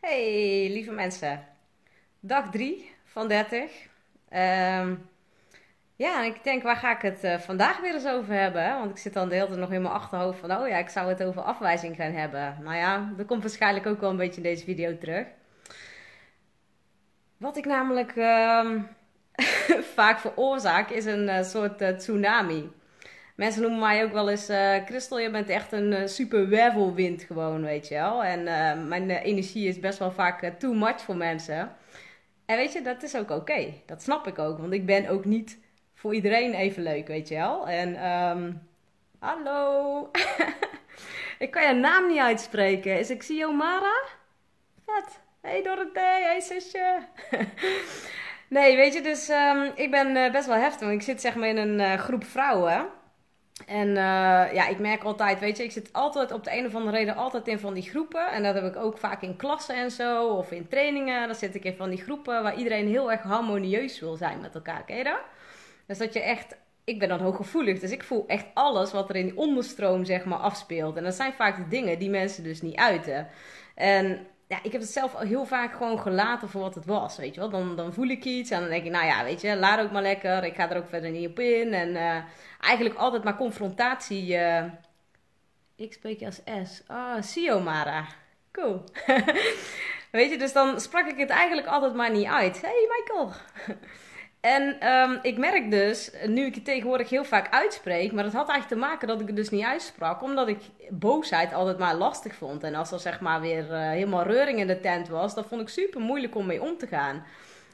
Hey, lieve mensen. Dag 3 van 30. Ehm, ja, en ik denk, waar ga ik het eh, vandaag weer eens over hebben? Want ik zit dan de hele tijd nog in mijn achterhoofd van, oh ja, ik zou het over afwijzing gaan hebben. Nou ja, dat komt waarschijnlijk ook wel een beetje in deze video terug. Wat ik namelijk ehm, vaak veroorzaak, is een eh, soort eh, tsunami. Mensen noemen mij ook wel eens, eh Christel, je bent echt een eh, super wervelwind gewoon, weet je wel. En eh, mijn energie is best wel vaak too much voor mensen. En weet je, dat is ook oké. Dat snap ik ook, want ik ben ook niet voor iedereen even leuk, weet je wel. En, ehm hallo. ik kan je naam niet uitspreken. Is ik Mara? Vet. Hey Dorothee, hey zusje. nee, weet je, dus ehm, ik ben best wel heftig. want Ik zit zeg maar in een groep vrouwen. En eh, ja, ik merk altijd, weet je, ik zit altijd op de een of andere reden altijd in van die groepen. En dat heb ik ook vaak in klassen en zo, of in trainingen. Dan zit ik in van die groepen waar iedereen heel erg harmonieus wil zijn met elkaar. Ken je? Dus dat je echt, ik ben dan hooggevoelig, dus ik voel echt alles wat er in die onderstroom zeg maar afspeelt. En dat zijn vaak de dingen die mensen dus niet uiten. En ja, ik heb het zelf heel vaak gewoon gelaten voor wat het was, weet je wel. Dan, dan voel ik iets en dan denk ik, nou ja, weet je, laat ook maar lekker. Ik ga er ook verder niet op in. En eh, eigenlijk altijd maar confrontatie. eh, ik spreek je als S. Ah, Siomara. Cool. weet je, dus dan sprak ik het eigenlijk altijd maar niet uit. Hey Michael. En ehm, ik merk dus, nu ik het tegenwoordig heel vaak uitspreek, maar dat had eigenlijk te maken dat ik het dus niet uitsprak, omdat ik boosheid altijd maar lastig vond. En als er zeg maar weer eh, helemaal reuring in de tent was, dan vond ik super moeilijk om mee om te gaan.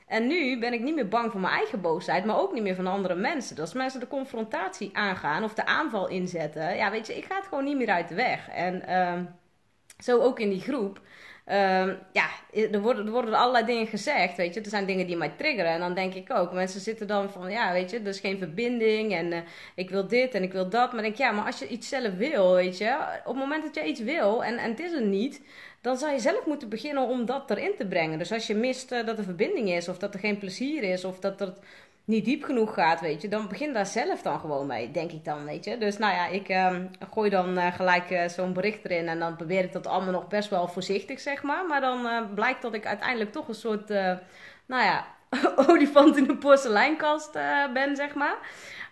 En nu ben ik niet meer bang voor mijn eigen boosheid, maar ook niet meer van andere mensen. Dus als mensen de confrontatie aangaan of de aanval inzetten, ja weet je, ik ga het gewoon niet meer uit de weg. En ehm, zo ook in die groep. Ehm, ja, er worden, er worden allerlei dingen gezegd, weet je. Er zijn dingen die mij triggeren. En dan denk ik ook, mensen zitten dan van, ja, weet je, er is geen verbinding. En eh, ik wil dit en ik wil dat. Maar denk, ja, maar als je iets zelf wil, weet je. Op het moment dat je iets wil en, en het is er niet, dan zou je zelf moeten beginnen om dat erin te brengen. Dus als je mist eh, dat er verbinding is, of dat er geen plezier is, of dat er niet diep genoeg gaat, weet je, dan begin daar zelf dan gewoon mee, denk ik dan, weet je. Dus nou ja, ik ehm, gooi dan eh, gelijk eh, zo'n bericht erin en dan probeer ik dat allemaal nog best wel voorzichtig, zeg maar. Maar dan blijkt dat ik uiteindelijk toch een soort, nou ja, olifant in de porseleinkast ben, zeg maar.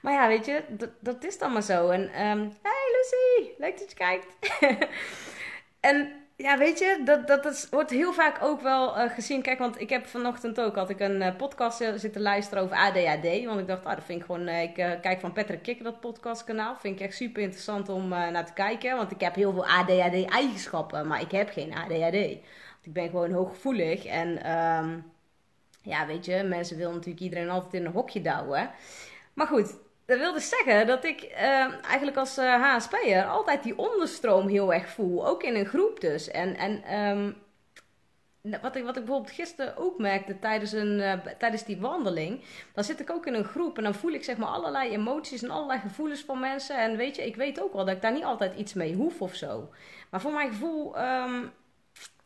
Maar ja, weet je, dat, is dan maar zo. En, ehm hey Lucy, leuk dat je kijkt. En ja, weet je, dat, dat, wordt heel vaak ook wel eh, gezien. Kijk, want ik heb vanochtend ook had ik een eh, podcast eh, zitten luisteren over ADHD. Want ik dacht, ah, dat vind ik gewoon. ik kijk van Patrick Kikker dat podcastkanaal. Vind ik echt super interessant om naar te kijken. Want ik heb heel veel ADHD-eigenschappen, maar ik heb geen ADHD. Want ik ben gewoon hooggevoelig. En ehm, ja, weet je, mensen willen natuurlijk iedereen altijd in een hokje douwen. Maar goed, dat wil dus zeggen dat ik eh, eigenlijk als eh HSP'er altijd die onderstroom heel erg voel. Ook in een groep dus. En, en ehm, wat, ik, wat ik bijvoorbeeld gisteren ook merkte tijdens, een, eh, tijdens die wandeling. Dan zit ik ook in een groep en dan voel ik zeg maar allerlei emoties en allerlei gevoelens van mensen. En weet je, ik weet ook wel dat ik daar niet altijd iets mee hoef of zo. Maar voor mijn gevoel, ehm,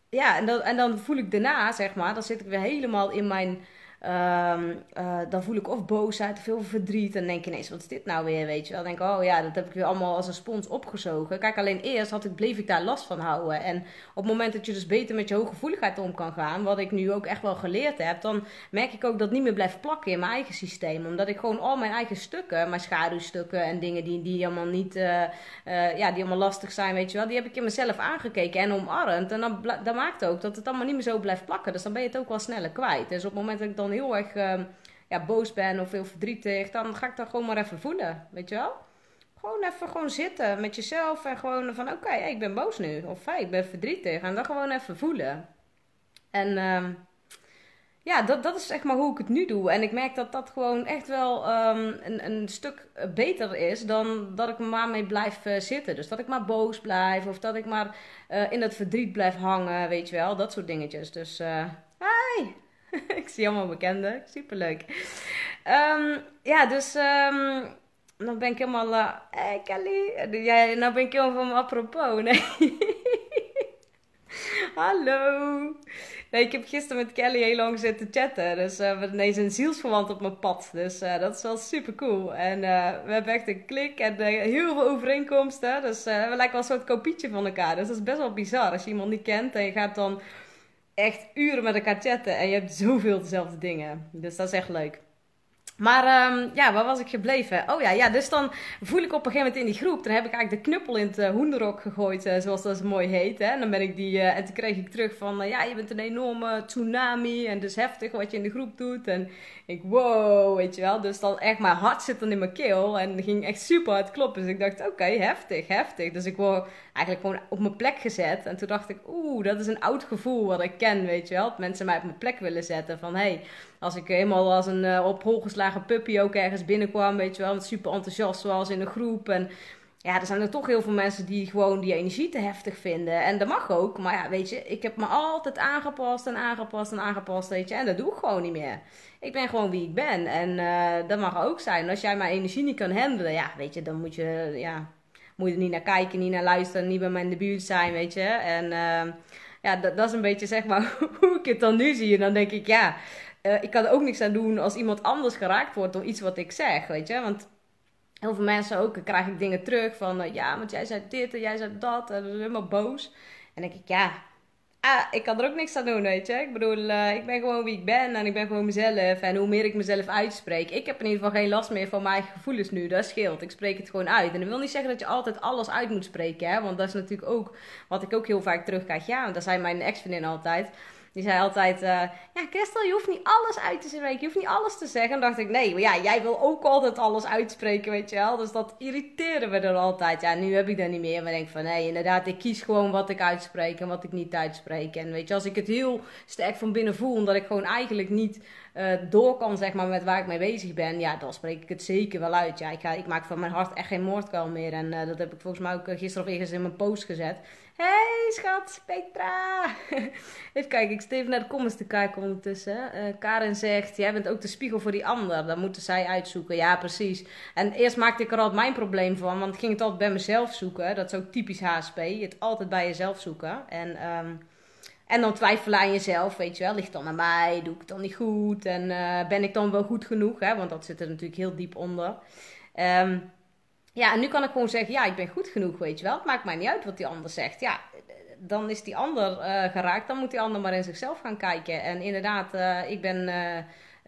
ja, en dan, en dan voel ik daarna zeg maar, dan zit ik weer helemaal in mijn... Ehm, eh, dan voel ik of boosheid of veel verdriet. En denk ineens, wat is dit nou weer, weet je wel. Dan denk ik, oh ja, dat heb ik weer allemaal als een spons opgezogen. Kijk, alleen eerst had ik, bleef ik daar last van houden. En op het moment dat je dus beter met je hooggevoeligheid om kan gaan... wat ik nu ook echt wel geleerd heb... dan merk ik ook dat het niet meer blijft plakken in mijn eigen systeem. Omdat ik gewoon al mijn eigen stukken, mijn schaduwstukken... en dingen die, die allemaal niet, eh, eh, ja, die allemaal lastig zijn, weet je wel... die heb ik in mezelf aangekeken en omarmd. En dan, dat maakt ook dat het allemaal niet meer zo blijft plakken. Dus dan ben je het ook wel sneller kwijt. Dus op het moment dat ik dan heel erg ehm, ja, boos ben of heel verdrietig, dan ga ik dat gewoon maar even voelen, weet je wel? Gewoon even gewoon zitten met jezelf en gewoon van oké, ik ben boos nu. Of hey, ik ben verdrietig. En dan gewoon even voelen. En ehm, ja, dat, dat is zeg maar hoe ik het nu doe. En ik merk dat dat gewoon echt wel ehm, een, een stuk beter is dan dat ik maar mee blijf eh, zitten. Dus dat ik maar boos blijf of dat ik maar eh, in dat verdriet blijf hangen, weet je wel. Dat soort dingetjes. Dus eh hi! ik zie allemaal bekenden. Superleuk. Ehm, ja, dus ehm, dan ben ik helemaal... eh hey Kelly! Ja, nou ben ik helemaal van me apropos. Nee. Hallo! Nee, ik heb gisteren met Kelly heel lang zitten chatten. Dus eh, we hebben ineens een zielsverwant op mijn pad. Dus eh, dat is wel super cool. En eh, we hebben echt een klik en eh, heel veel overeenkomsten. Dus eh, we lijken wel een soort kopietje van elkaar. Dus dat is best wel bizar. Als je iemand niet kent en je gaat dan echt uren met elkaar chatten en je hebt zoveel dezelfde dingen. Dus dat is echt leuk. Maar um, ja, waar was ik gebleven? Oh ja, ja, dus dan voel ik op een gegeven moment in die groep. Dan heb ik eigenlijk de knuppel in het uh, hoenderok gegooid, uh, zoals dat mooi heet. Hè? En dan ben ik die, uh, en toen kreeg ik terug van, ja, je bent een enorme tsunami en dus heftig wat je in de groep doet. En ik, wow, weet je wel. Dus dan echt mijn hart zit dan in mijn keel en ging echt super hard kloppen. Dus ik dacht, oké, heftig, heftig. Dus ik word eigenlijk gewoon op mijn plek gezet. En toen dacht ik, oeh, dat is een oud gevoel wat ik ken, weet je wel. Dat mensen mij op mijn plek willen zetten. Van, hé, hey, als ik helemaal als een uh, op hol geslagen puppy ook ergens binnenkwam, weet je wel. Met super enthousiast zoals in een groep. En ja, er zijn er toch heel veel mensen die gewoon die energie te heftig vinden. En dat mag ook. Maar ja, weet je, ik heb me altijd aangepast en aangepast en aangepast, weet je. En dat doe ik gewoon niet meer. Ik ben gewoon wie ik ben. En uh, dat mag ook zijn. Als jij mijn energie niet kan handelen, ja, weet je, dan moet je, ja, moet je er niet naar kijken, niet naar luisteren, niet bij mijn debuut zijn, weet je. En uh, ja, dat, dat, is een beetje zeg maar hoe ik het dan nu zie. En dan denk ik, ja, uh, ik kan er ook niks aan doen als iemand anders geraakt wordt door iets wat ik zeg, weet je. Want heel veel mensen ook, krijg ik dingen terug van, uh, ja, want jij zei dit en jij zei dat. En dan helemaal boos. En dan denk ik, ja, ah, ik kan er ook niks aan doen, weet je. Ik bedoel, uh, ik ben gewoon wie ik ben en ik ben gewoon mezelf. En hoe meer ik mezelf uitspreek. Ik heb in ieder geval geen last meer van mijn gevoelens nu. Dat scheelt. Ik spreek het gewoon uit. En dat wil niet zeggen dat je altijd alles uit moet spreken, hè. Want dat is natuurlijk ook wat ik ook heel vaak terugkrijg. Ja, want dat zei mijn ex-vriendin altijd. Die zei altijd, uh, ja Christel, je hoeft niet alles uit te spreken, je hoeft niet alles te zeggen. En dacht ik, nee, maar ja, jij wil ook altijd alles uitspreken, weet je wel. Dus dat irriteerde me er altijd. Ja, nu heb ik dat niet meer. Maar ik denk van, nee, inderdaad, ik kies gewoon wat ik uitspreek en wat ik niet uitspreek. En weet je, als ik het heel sterk van binnen voel, omdat ik gewoon eigenlijk niet uh, door kan, zeg maar, met waar ik mee bezig ben, ja, dan spreek ik het zeker wel uit. Ja, ik, ga, ik maak van mijn hart echt geen moordkuil meer. En uh, dat heb ik volgens mij ook gisteren of eergisteren in mijn post gezet. Hey schat, Spectra! even kijken, ik steef naar de comments te kijken ondertussen. Uh, Karen zegt, jij bent ook de spiegel voor die ander. Dat moeten zij uitzoeken. Ja, precies. En eerst maakte ik er altijd mijn probleem van, want ik ging het altijd bij mezelf zoeken. Dat is ook typisch HSP, het altijd bij jezelf zoeken. En, um, en dan twijfelen aan jezelf, weet je wel. Ligt dan aan mij? Doe ik het dan niet goed? En uh, ben ik dan wel goed genoeg? Hè? Want dat zit er natuurlijk heel diep onder. Um, ja, en nu kan ik gewoon zeggen, ja, ik ben goed genoeg, weet je wel. Het maakt mij niet uit wat die ander zegt. Ja, dan is die ander uh, geraakt. Dan moet die ander maar in zichzelf gaan kijken. En inderdaad, uh, ik ben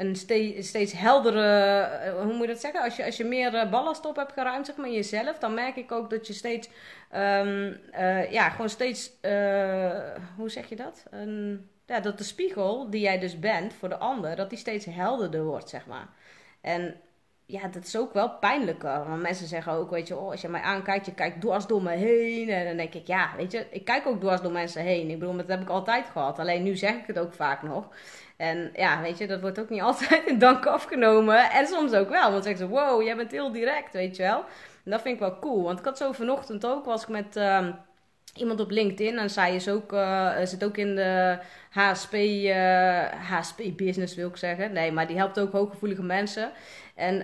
een ste steeds heldere... hoe moet je dat zeggen? Als je, als je meer ballast op hebt geruimd, zeg maar, in jezelf... dan merk ik ook dat je steeds... Um, ja, gewoon steeds... hoe zeg je dat? Een, ja, dat de spiegel die jij dus bent voor de ander... dat die steeds helderder wordt, zeg maar. En ja, dat is ook wel pijnlijker. Want mensen zeggen ook, weet je, oh, als je mij aankijkt, je kijkt dwars door me heen. En dan denk ik, ja, weet je, ik kijk ook dwars door mensen heen. Ik bedoel, dat heb ik altijd gehad. Alleen nu zeg ik het ook vaak nog. En ja, weet je, dat wordt ook niet altijd in dank afgenomen. En soms ook wel. Want zeggen ze, wow, jij bent heel direct, weet je wel. En dat vind ik wel cool. Want ik had zo vanochtend ook, was ik met... Uh, iemand op LinkedIn en zij is ook, uh, zit ook in de HSP, HSP business wil ik zeggen. Nee, maar die helpt ook hooggevoelige mensen. En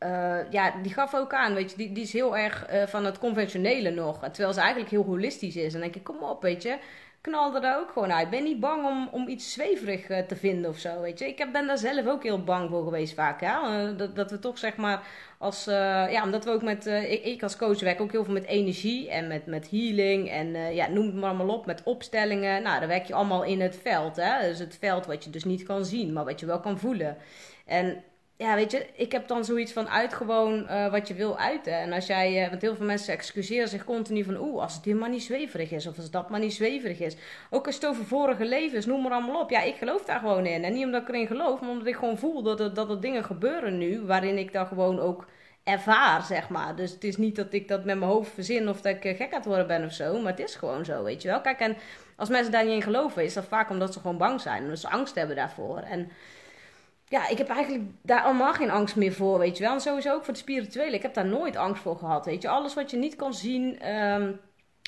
uh, ja, die gaf ook aan, weet je, die, die is heel erg van het conventionele nog. Terwijl ze eigenlijk heel holistisch is. En dan denk ik, kom op, weet je, knal er ook gewoon uit. Ben niet bang om, om iets zweverig uh, te vinden of zo, weet je. Ik heb, ben daar zelf ook heel bang voor geweest vaak, ja. Dat, dat we toch, zeg maar, als, ja, omdat we ook met, ik, ik, als coach werk ook heel veel met energie en met, met healing en ja, noem het maar allemaal op, met opstellingen. Nou, dan werk je allemaal in het veld, hè. Dus het veld wat je dus niet kan zien, maar wat je wel kan voelen. En ja, weet je, ik heb dan zoiets van uit gewoon uh, wat je wil uiten. En als jij, uh, want heel veel mensen excuseren zich continu van, oeh, als het dit maar niet zweverig is, of als dat maar niet zweverig is. Ook als het over vorige levens, noem maar allemaal op. Ja, ik geloof daar gewoon in. En niet omdat ik erin geloof, maar omdat ik gewoon voel dat er, dat er dingen gebeuren nu, waarin ik dat gewoon ook ervaar, zeg maar. Dus het is niet dat ik dat met mijn hoofd verzin of dat ik gek aan het worden ben of zo, maar het is gewoon zo, weet je wel. Kijk, en als mensen daar niet in geloven, is dat vaak omdat ze gewoon bang zijn, omdat ze angst hebben daarvoor. En ja, ik heb eigenlijk daar allemaal geen angst meer voor, weet je wel. En sowieso ook voor het spirituele. Ik heb daar nooit angst voor gehad, weet je. Alles wat je niet kan zien, um,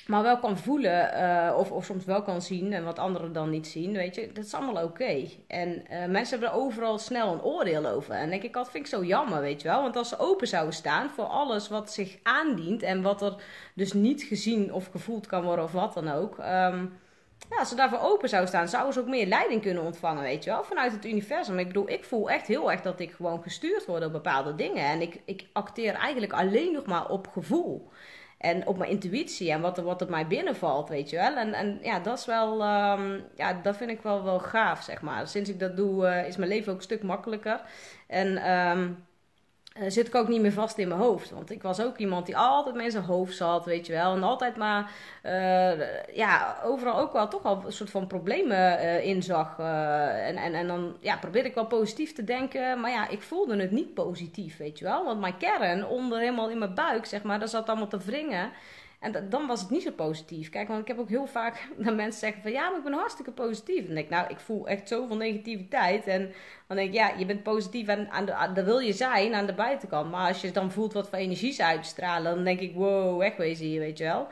maar wel kan voelen, uh, of, of soms wel kan zien en wat anderen dan niet zien, weet je. Dat is allemaal oké. En uh, mensen hebben er overal snel een oordeel over. En denk ik, dat vind ik zo jammer, weet je wel. Want als ze open zouden staan voor alles wat zich aandient en wat er dus niet gezien of gevoeld kan worden of wat dan ook... Um, ja, als ze daarvoor open zou staan, zouden ze ook meer leiding kunnen ontvangen, weet je wel, vanuit het universum. Ik bedoel, ik voel echt heel erg dat ik gewoon gestuurd word op bepaalde dingen. En ik, ik acteer eigenlijk alleen nog maar op gevoel. En op mijn intuïtie en wat er wat op mij binnenvalt, weet je wel. En, en ja, dat is wel, ehm, ja, dat vind ik wel, wel gaaf, zeg maar. Sinds ik dat doe, uh, is mijn leven ook een stuk makkelijker. En um, uh, zit ik ook niet meer vast in mijn hoofd. Want ik was ook iemand die altijd met zijn hoofd zat, weet je wel. En altijd maar, uh, ja, overal ook wel toch al een soort van problemen uh, inzag. en, en, en dan ja, probeerde ik wel positief te denken. Maar ja, ik voelde het niet positief, weet je wel. Want mijn kern, onder helemaal in mijn buik, zeg maar, daar zat allemaal te wringen. En dan was het niet zo positief. Kijk, want ik heb ook heel vaak dat mensen zeggen van ja, maar ik ben hartstikke positief. En dan denk ik, nou, ik voel echt zoveel negativiteit. En dan denk ik, ja, je bent positief en aan dat wil je zijn aan de buitenkant. Maar als je dan voelt wat voor energie ze uitstralen, dan denk ik, wow, wegwezen hier, weet je wel.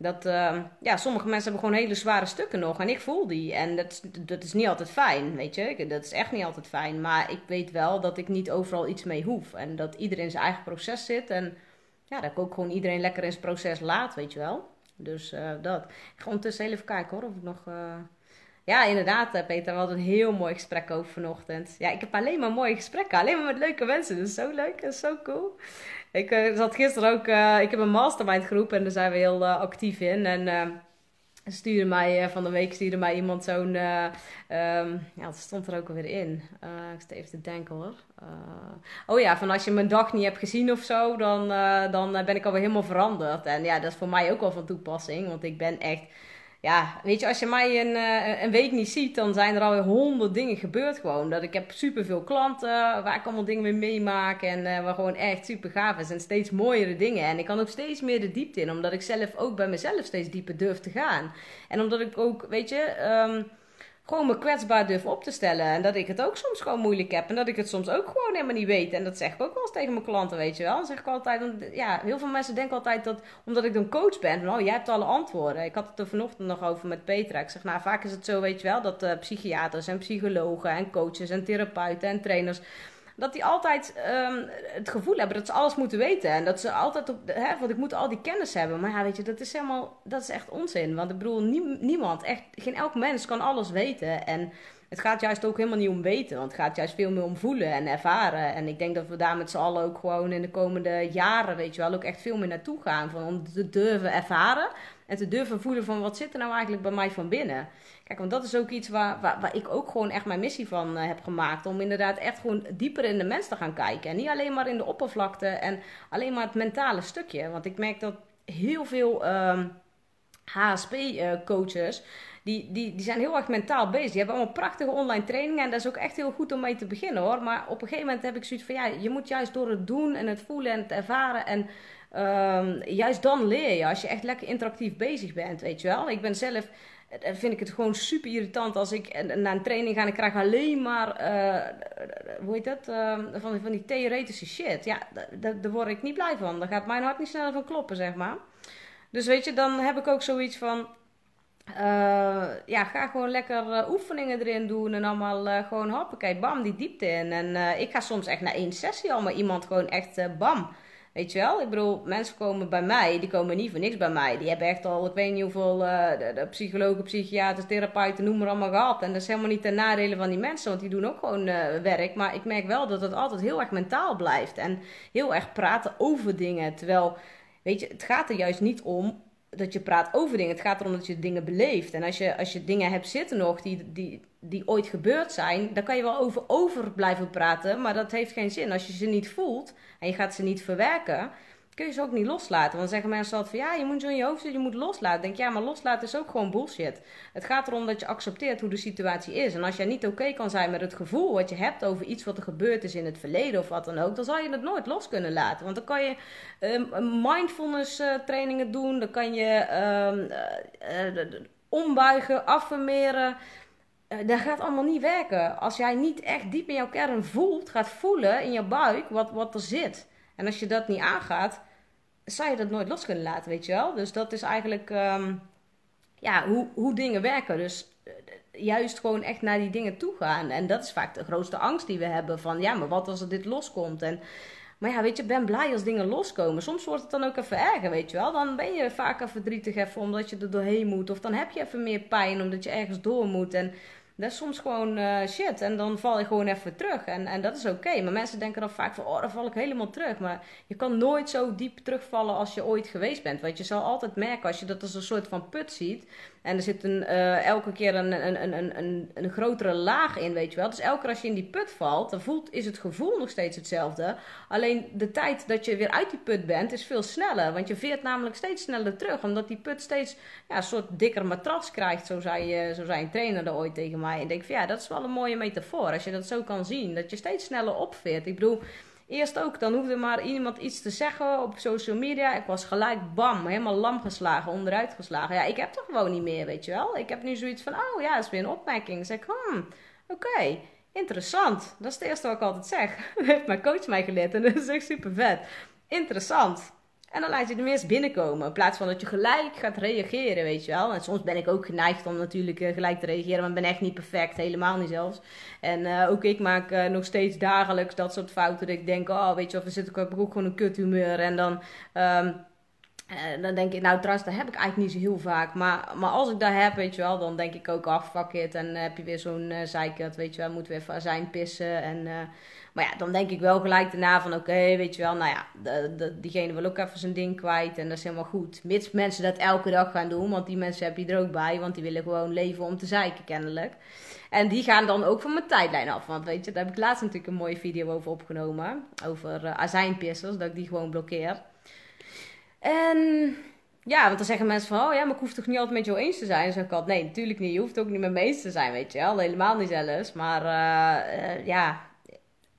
Dat, uh, ja, sommige mensen hebben gewoon hele zware stukken nog. En ik voel die. En dat, dat is niet altijd fijn, weet je. Dat is echt niet altijd fijn. Maar ik weet wel dat ik niet overal iets mee hoef. En dat iedereen zijn eigen proces zit. En ja, dat ik ook gewoon iedereen lekker in zijn proces laat, weet je wel. Dus uh, dat. Ik ga ondertussen even kijken hoor, of ik nog... Uh... Ja, inderdaad, eh, Peter, we hadden een heel mooi gesprek over vanochtend. Ja, ik heb alleen maar mooie gesprekken, alleen maar met leuke mensen. Dat is zo leuk, is zo cool. Ik zat gisteren ook, ik heb een mastermind groep en daar zijn we heel actief in. En stuurde mij uh, van de week stuurde mij iemand zo'n. Uh, um, ja, dat stond er ook alweer in. Uh, ik zit even te denken hoor. oh ja, van als je mijn dag niet hebt gezien of zo, dan, dan ben ik alweer helemaal veranderd. En ja, dat is voor mij ook wel van toepassing. Want ik ben echt ja, weet je, als je mij een, uh, een week niet ziet, dan zijn er alweer honderd dingen gebeurd gewoon. Dat ik heb superveel klanten waar ik allemaal dingen mee meemaak en uh, waar gewoon echt super gaaf is en steeds mooiere dingen. En ik kan ook steeds meer de diepte in, omdat ik zelf ook bij mezelf steeds dieper durf te gaan. En omdat ik ook, weet je, um, gewoon me kwetsbaar durf op te stellen. En dat ik het ook soms gewoon moeilijk heb. En dat ik het soms ook gewoon helemaal niet weet. En dat zeg ik ook wel eens tegen mijn klanten, weet je wel. Dan zeg ik altijd, ja, heel veel mensen denken altijd dat, omdat ik dan coach ben, van, oh, jij hebt alle antwoorden. Ik had het er vanochtend nog over met Petra. Ik zeg, nou, vaak is het zo, weet je wel, dat uh, psychiaters en psychologen en coaches en therapeuten en trainers dat die altijd um, het gevoel hebben dat ze alles moeten weten. En dat ze altijd op. Hè, want ik moet al die kennis hebben. Maar ja, weet je, dat is helemaal. Dat is echt onzin. Want ik bedoel, niemand, echt, geen elk mens kan alles weten. En het gaat juist ook helemaal niet om weten. Want het gaat juist veel meer om voelen en ervaren. En ik denk dat we daar met z'n allen ook gewoon in de komende jaren, weet je wel, ook echt veel meer naartoe gaan. Van om te durven ervaren en te durven voelen van wat zit er nou eigenlijk bij mij van binnen. Kijk, want dat is ook iets waar, waar, waar ik ook gewoon echt mijn missie van uh, heb gemaakt. Om inderdaad echt gewoon dieper in de mens te gaan kijken. En niet alleen maar in de oppervlakte en alleen maar het mentale stukje. Want ik merk dat heel veel ehm, HSP-coaches... Uh, die, die, die zijn heel erg mentaal bezig. Die hebben allemaal prachtige online trainingen. En dat is ook echt heel goed om mee te beginnen hoor. Maar op een gegeven moment heb ik zoiets van ja, je moet juist door het doen en het voelen en het ervaren. En um, juist dan leer je. Als je echt lekker interactief bezig bent, weet je wel. Ik ben zelf dan vind ik het gewoon super irritant als ik naar een training ga en ik krijg alleen maar, hoe heet dat, uh, van, van die theoretische shit. Ja, daar word ik niet blij van. Daar gaat mijn hart niet sneller van kloppen, zeg maar. Dus weet je, dan heb ik ook zoiets van, uh, ja, ga gewoon lekker oefeningen erin doen en allemaal gewoon hoppakee, bam, die diepte in. En ik ga soms echt na één sessie al maar iemand gewoon echt, bam Weet je wel? Ik bedoel, mensen komen bij mij, die komen niet voor niks bij mij. Die hebben echt al, ik weet niet hoeveel uh, de, de psychologen, psychiaters, therapeuten, noem maar allemaal gehad. En dat is helemaal niet ten nadele van die mensen, want die doen ook gewoon uh, werk. Maar ik merk wel dat het altijd heel erg mentaal blijft. En heel erg praten over dingen. Terwijl, weet je, het gaat er juist niet om dat je praat over dingen. Het gaat erom dat je dingen beleeft. En als je, als je dingen hebt zitten nog die, die, die ooit gebeurd zijn, dan kan je wel over, over blijven praten. Maar dat heeft geen zin. Als je ze niet voelt en je gaat ze niet verwerken, kun je ze ook niet loslaten. Want zeggen mensen altijd van ja, je moet zo in je hoofd zitten, je moet loslaten. denk ja, maar loslaten is ook gewoon bullshit. Het gaat erom dat je accepteert hoe de situatie is. En als jij niet oké kan zijn met het gevoel wat je hebt over iets wat er gebeurd is in het verleden of wat dan ook, dan zal je het nooit los kunnen laten. Want dan kan je um, mindfulness uh, trainingen doen, dan kan je uh, ombuigen, affirmeren. dat gaat allemaal niet werken. Als jij niet echt diep in jouw kern voelt, gaat voelen in je buik wat, wat er zit. En als je dat niet aangaat, zou je dat nooit los kunnen laten, weet je wel? Dus dat is eigenlijk um, ja, hoe, hoe dingen werken. Dus uh, juist gewoon echt naar die dingen toe gaan. En dat is vaak de grootste angst die we hebben van ja, maar wat als er dit loskomt? En, maar ja, weet je, ben blij als dingen loskomen. Soms wordt het dan ook even erger, weet je wel. Dan ben je vaker verdrietig even omdat je er doorheen moet. Of dan heb je even meer pijn omdat je ergens door moet. En Dat is soms gewoon uh, shit. En dan val je gewoon even terug. En, en dat is oké. Maar mensen denken dan vaak van, oh, dan val ik helemaal terug. Maar je kan nooit zo diep terugvallen als je ooit geweest bent. Want je zal altijd merken, als je dat als een soort van put ziet. En er zit een, uh, elke keer een, een, een, een, een grotere laag in, weet je wel. Dus elke keer als je in die put valt, dan voelt, is het gevoel nog steeds hetzelfde. Alleen de tijd dat je weer uit die put bent, is veel sneller. Want je veert namelijk steeds sneller terug. Omdat die put steeds ja, een soort dikker matras krijgt. Zo zei, zo zei een trainer er ooit tegen mij. En ik denk van ja, dat is wel een mooie metafoor. Als je dat zo kan zien. Dat je steeds sneller opveert. Ik bedoel, eerst ook, dan hoefde maar iemand iets te zeggen op social media. Ik was gelijk bam, helemaal lam geslagen, onderuit geslagen. Ja, ik heb toch gewoon niet meer, weet je wel. Ik heb nu zoiets van, oh ja, dat is weer een opmerking. Zeg ik, hmm, oké. Interessant. Dat is het eerste wat ik altijd zeg. Dat heeft mijn coach mij geleerd en dat is echt super vet. Interessant. En dan laat je er eerst binnenkomen. In plaats van dat je gelijk gaat reageren, weet je wel. En soms ben ik ook geneigd om natuurlijk eh, gelijk te reageren. Maar ik ben echt niet perfect, helemaal niet zelfs. En uh, ook ik maak uh, nog steeds dagelijks dat soort fouten. Dat ik denk, oh weet je, of we zitten ik ook gewoon een kuthumeur. En dan... Uh, dan denk ik, nou trouwens, dat heb ik eigenlijk niet zo heel vaak. Maar, maar als ik dat heb, weet je wel, dan denk ik ook, ach, fuck it. En heb je weer zo'n uh, zeikert, weet je wel, moeten we even azijn pissen. En, maar ja, dan denk ik wel gelijk daarna van, oké, weet je wel, nou ja, diegene wil ook even zijn ding kwijt. En dat is helemaal goed. Mits mensen dat elke dag gaan doen, want die mensen heb je er ook bij. Want die willen gewoon leven om te zeiken, kennelijk. En die gaan dan ook van mijn tijdlijn af. Want weet je, daar heb ik laatst natuurlijk een mooie video over opgenomen. Over azijnpissers, dat ik die gewoon blokkeer. En ja, want dan zeggen mensen van, oh ja, maar ik hoef toch niet altijd met jou eens te zijn? Dan zeg ik altijd, nee, natuurlijk niet. Je hoeft ook niet met me eens te zijn, weet je wel. Helemaal niet zelfs. Maar uh, uh, ja,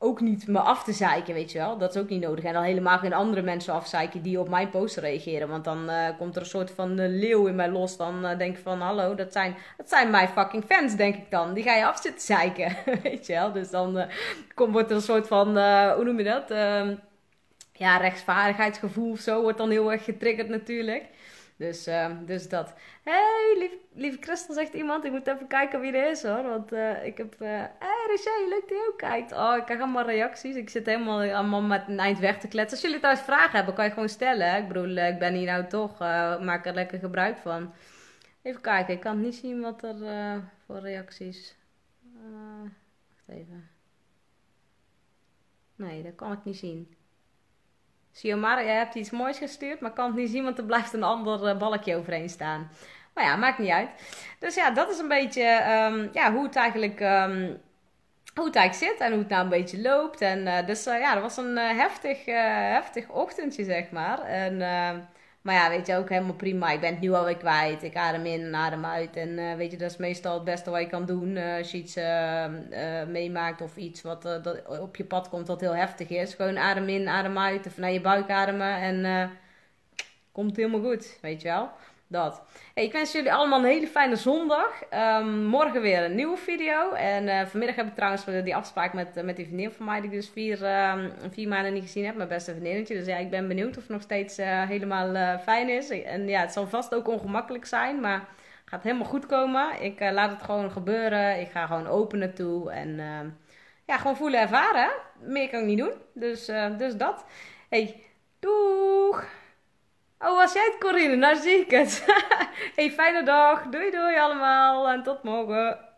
ook niet me af te zeiken, weet je wel. Dat is ook niet nodig. En dan helemaal geen andere mensen afzeiken die op mijn post reageren. Want dan uh, komt er een soort van leeuw in mij los. Dan denk ik van, hallo, dat zijn, dat zijn mijn fucking fans, denk ik dan. Die ga je af zitten zeiken, weet je wel. Dus dan komt, wordt er een soort van, hoe noem je dat? Ehm, ja, rechtsvaardigheidsgevoel of zo wordt dan heel erg getriggerd natuurlijk. Dus, uh, dus dat. hey, lief, lieve Christel zegt iemand. Ik moet even kijken wie er is hoor. Want uh, ik heb... Uh, hey Roger, leuk dat ook kijkt. Oh, ik krijg allemaal reacties. Ik zit helemaal allemaal met een eind weg te kletsen. Als jullie thuis vragen hebben, kan je gewoon stellen. Ik bedoel, ik ben hier nou toch. maak er lekker gebruik van. Even kijken. Ik kan niet zien wat er voor reacties... wacht even. Nee, dat kan ik niet zien. Xiomara, jij hebt iets moois gestuurd, maar kan het niet zien, want er blijft een ander uh, balkje overheen staan. Maar ja, maakt niet uit. Dus ja, dat is een beetje um, ja, hoe het eigenlijk... Um, hoe het eigenlijk zit en hoe het nou een beetje loopt. En uh, dus uh, ja, dat was een heftig, heftig ochtendje, zeg maar. En ehm, maar ja, weet je, ook helemaal prima. Ik ben het nu alweer kwijt. Ik adem in en adem uit. En uh, weet je, dat is meestal het beste wat je kan doen uh, als je iets uh, meemaakt of iets wat dat op je pad komt wat heel heftig is. Gewoon adem in, adem uit, of naar je buik ademen en komt helemaal goed, weet je wel. Dat. Hey, ik wens jullie allemaal een hele fijne zondag. Um, morgen weer een nieuwe video. En uh, vanmiddag heb ik trouwens die afspraak met, uh, met die vriendin van mij, die ik dus vier, uh, vier maanden niet gezien heb. Mijn beste vriendinnetje. Dus ja, ik ben benieuwd of het nog steeds eh, helemaal fijn is. En ja, het zal vast ook ongemakkelijk zijn, maar gaat helemaal goed komen. Ik laat het gewoon gebeuren. Ik ga gewoon openen toe. En ehm, ja, gewoon voelen, ervaren. Meer kan ik niet doen. Dus, dus dat. Hey, doeg! Oh, was jij het, Corine? Nou zie ik het. fijne dag. Doei doei allemaal en tot morgen.